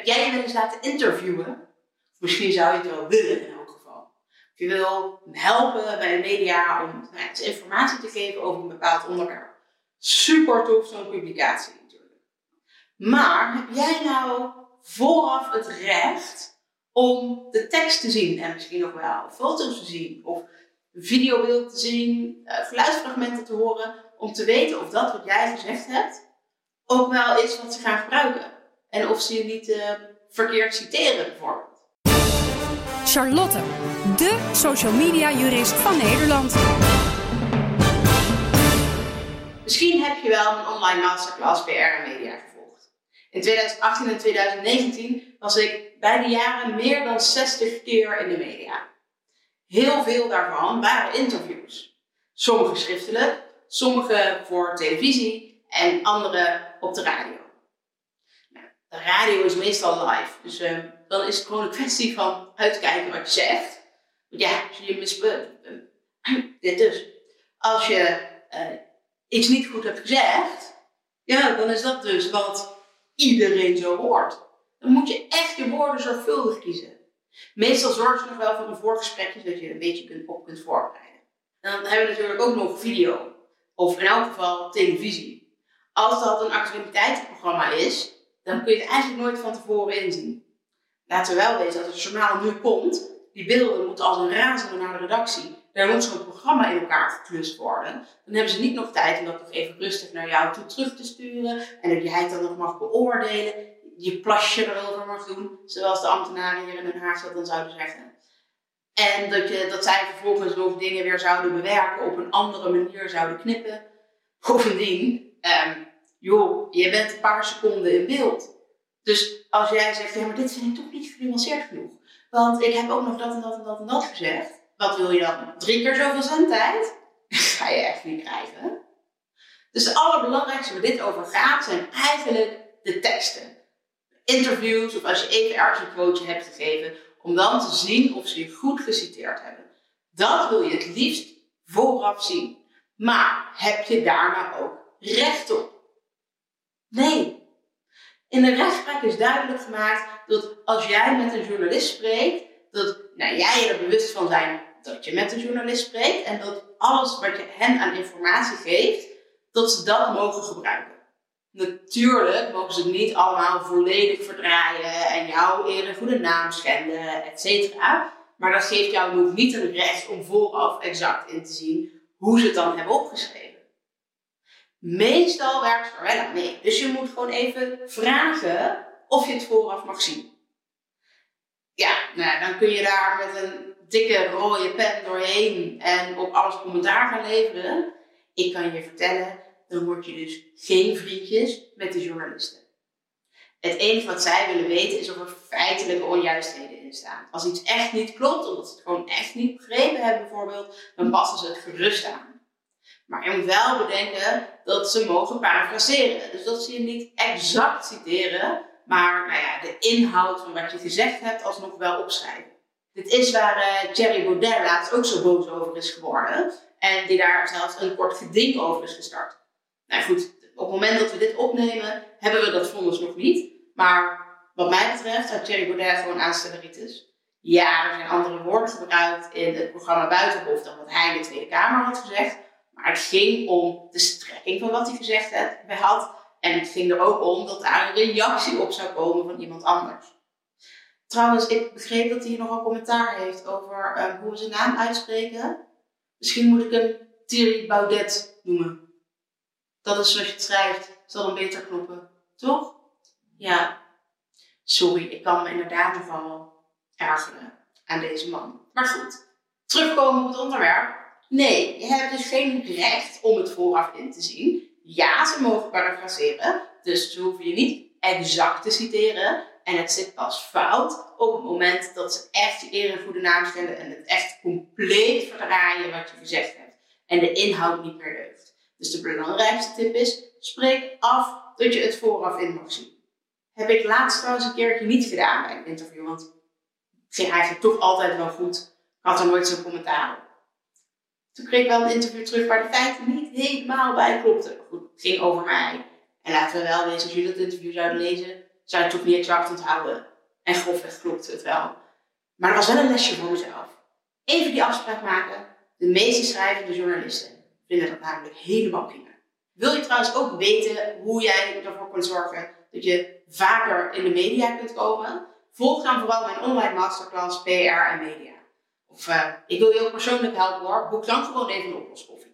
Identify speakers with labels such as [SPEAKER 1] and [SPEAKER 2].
[SPEAKER 1] Heb jij je wel eens laten interviewen? Misschien zou je het wel willen in elk geval. Of je wil helpen bij de media om nou informatie te geven over een bepaald onderwerp. Super tof zo'n publicatie natuurlijk. Maar heb jij nou vooraf het recht om de tekst te zien en misschien nog wel foto's te zien of videobeeld te zien, uh, geluidsfragmenten te horen, om te weten of dat wat jij gezegd hebt ook wel is wat ze gaan gebruiken. En of ze je niet uh, verkeerd citeren bijvoorbeeld.
[SPEAKER 2] Charlotte, de social media jurist van Nederland.
[SPEAKER 1] Misschien heb je wel een online masterclass PR en media gevolgd. In 2018 en 2019 was ik bij de jaren meer dan 60 keer in de media. Heel veel daarvan waren interviews. Sommige schriftelijk, sommige voor televisie en andere op de radio. De radio is meestal live, dus uh, dan is het gewoon een kwestie van uitkijken wat je zegt. Ja, als je mispunt, dit dus. Als je uh, iets niet goed hebt gezegd, ja, dan is dat dus wat iedereen zo hoort. Dan moet je echt je woorden zorgvuldig kiezen. Meestal zorgt het nog wel voor een voorgesprekje, zodat je een beetje kunt, op kunt voorbereiden. En dan hebben we natuurlijk ook nog video, of in elk geval televisie. Als dat een actualiteitsprogramma is, dan kun je het eigenlijk nooit van tevoren inzien. Laten we wel weten dat het journaal nu komt. Die beelden moeten als een razende naar de redactie. Daar moet zo'n programma in elkaar geklust worden. Dan hebben ze niet nog tijd om dat nog even rustig naar jou toe terug te sturen. En dat jij het dan nog mag beoordelen je plasje erover mag doen, zoals de ambtenaren hier in Den Haag dat dan zouden zeggen. En dat, je, dat zij vervolgens nog dingen weer zouden bewerken, op een andere manier zouden knippen. Bovendien, um, joh, je bent een paar seconden in beeld. Dus als jij zegt, ja, maar dit vind ik toch niet genuanceerd genoeg. Want ik heb ook nog dat en dat en dat en dat gezegd. Wat wil je dan? Drie keer zoveel zendtijd? ga je echt niet krijgen. Dus het allerbelangrijkste waar dit over gaat, zijn eigenlijk de teksten interviews of als je even ergens een quoteje hebt gegeven, om dan te zien of ze je goed geciteerd hebben. Dat wil je het liefst vooraf zien. Maar heb je daar nou ook recht op? Nee. In de rechtspraak is duidelijk gemaakt dat als jij met een journalist spreekt, dat nou, jij er bewust van zijn dat je met een journalist spreekt en dat alles wat je hen aan informatie geeft, dat ze dat mogen gebruiken. Natuurlijk mogen ze het niet allemaal volledig verdraaien en jouw eer en goede naam schenden, et cetera. Maar dat geeft jou nog niet een recht om vooraf exact in te zien hoe ze het dan hebben opgeschreven. Meestal werkt er aan mee. Dus je moet gewoon even vragen of je het vooraf mag zien. Ja, nou, dan kun je daar met een dikke rode pen doorheen en op alles commentaar gaan leveren. Ik kan je vertellen, dan word je dus geen vriendjes met de journalisten. Het enige wat zij willen weten is of er feitelijke onjuistheden in staan. Als iets echt niet klopt, omdat ze het gewoon echt niet begrepen hebben bijvoorbeeld, dan passen ze het gerust aan. Maar je moet wel bedenken dat ze mogen parafraseren. Dus dat ze je niet exact citeren, maar nou ja, de inhoud van wat je gezegd hebt alsnog wel opschrijven. Dit is waar uh, Thierry Baudet laatst ook zo boos over is geworden. En die daar zelfs een kort geding over is gestart. Nou goed, op het moment dat we dit opnemen, hebben we dat vonnis nog niet. Maar wat mij betreft had Thierry Baudet gewoon aanstelleritis. Ja, er zijn andere woorden gebruikt in het programma Buitenhof dan wat hij in de Tweede Kamer had gezegd. Maar het ging om de strekking van wat hij gezegd had. En het ging er ook om dat daar een reactie op zou komen van iemand anders. Trouwens, ik begreep dat hij nogal commentaar heeft over uh, hoe we zijn naam uitspreken. Misschien moet ik hem Thierry Baudet noemen. Dat is zoals je het schrijft, zal dan beter kloppen. Toch? Ja. Sorry, ik kan me inderdaad nogal ergeren aan deze man. Maar goed, terugkomen op het onderwerp. Nee, je hebt dus geen recht om het vooraf in te zien. Ja, ze mogen parafraseren, dus ze hoeven je niet exact te citeren. En het zit pas fout op het moment dat ze echt je eer en goede naam stellen en het echt compleet verdraaien wat je gezegd hebt. En de inhoud niet meer deugt. Dus de belangrijkste tip is, spreek af dat je het vooraf in mag zien. Heb ik laatst trouwens een keertje niet gedaan bij een interview, want het ging eigenlijk toch altijd wel goed. Ik had er nooit zo'n commentaar op. Toen kreeg ik wel een interview terug waar de feiten niet helemaal bij klopten. Goed, het ging over mij. En laten we wel weten, als jullie dat interview zouden lezen, zou het toch niet exact onthouden. En grofweg klopte het wel. Maar er was wel een lesje voor mezelf. Even die afspraak maken. De meeste schrijvende journalisten vinden dat namelijk helemaal prima. Wil je trouwens ook weten hoe jij ervoor kunt zorgen dat je vaker in de media kunt komen? Volg dan vooral mijn online masterclass PR en media. Of uh, ik wil je ook persoonlijk helpen hoor. Boek dan gewoon even een oploskoffie.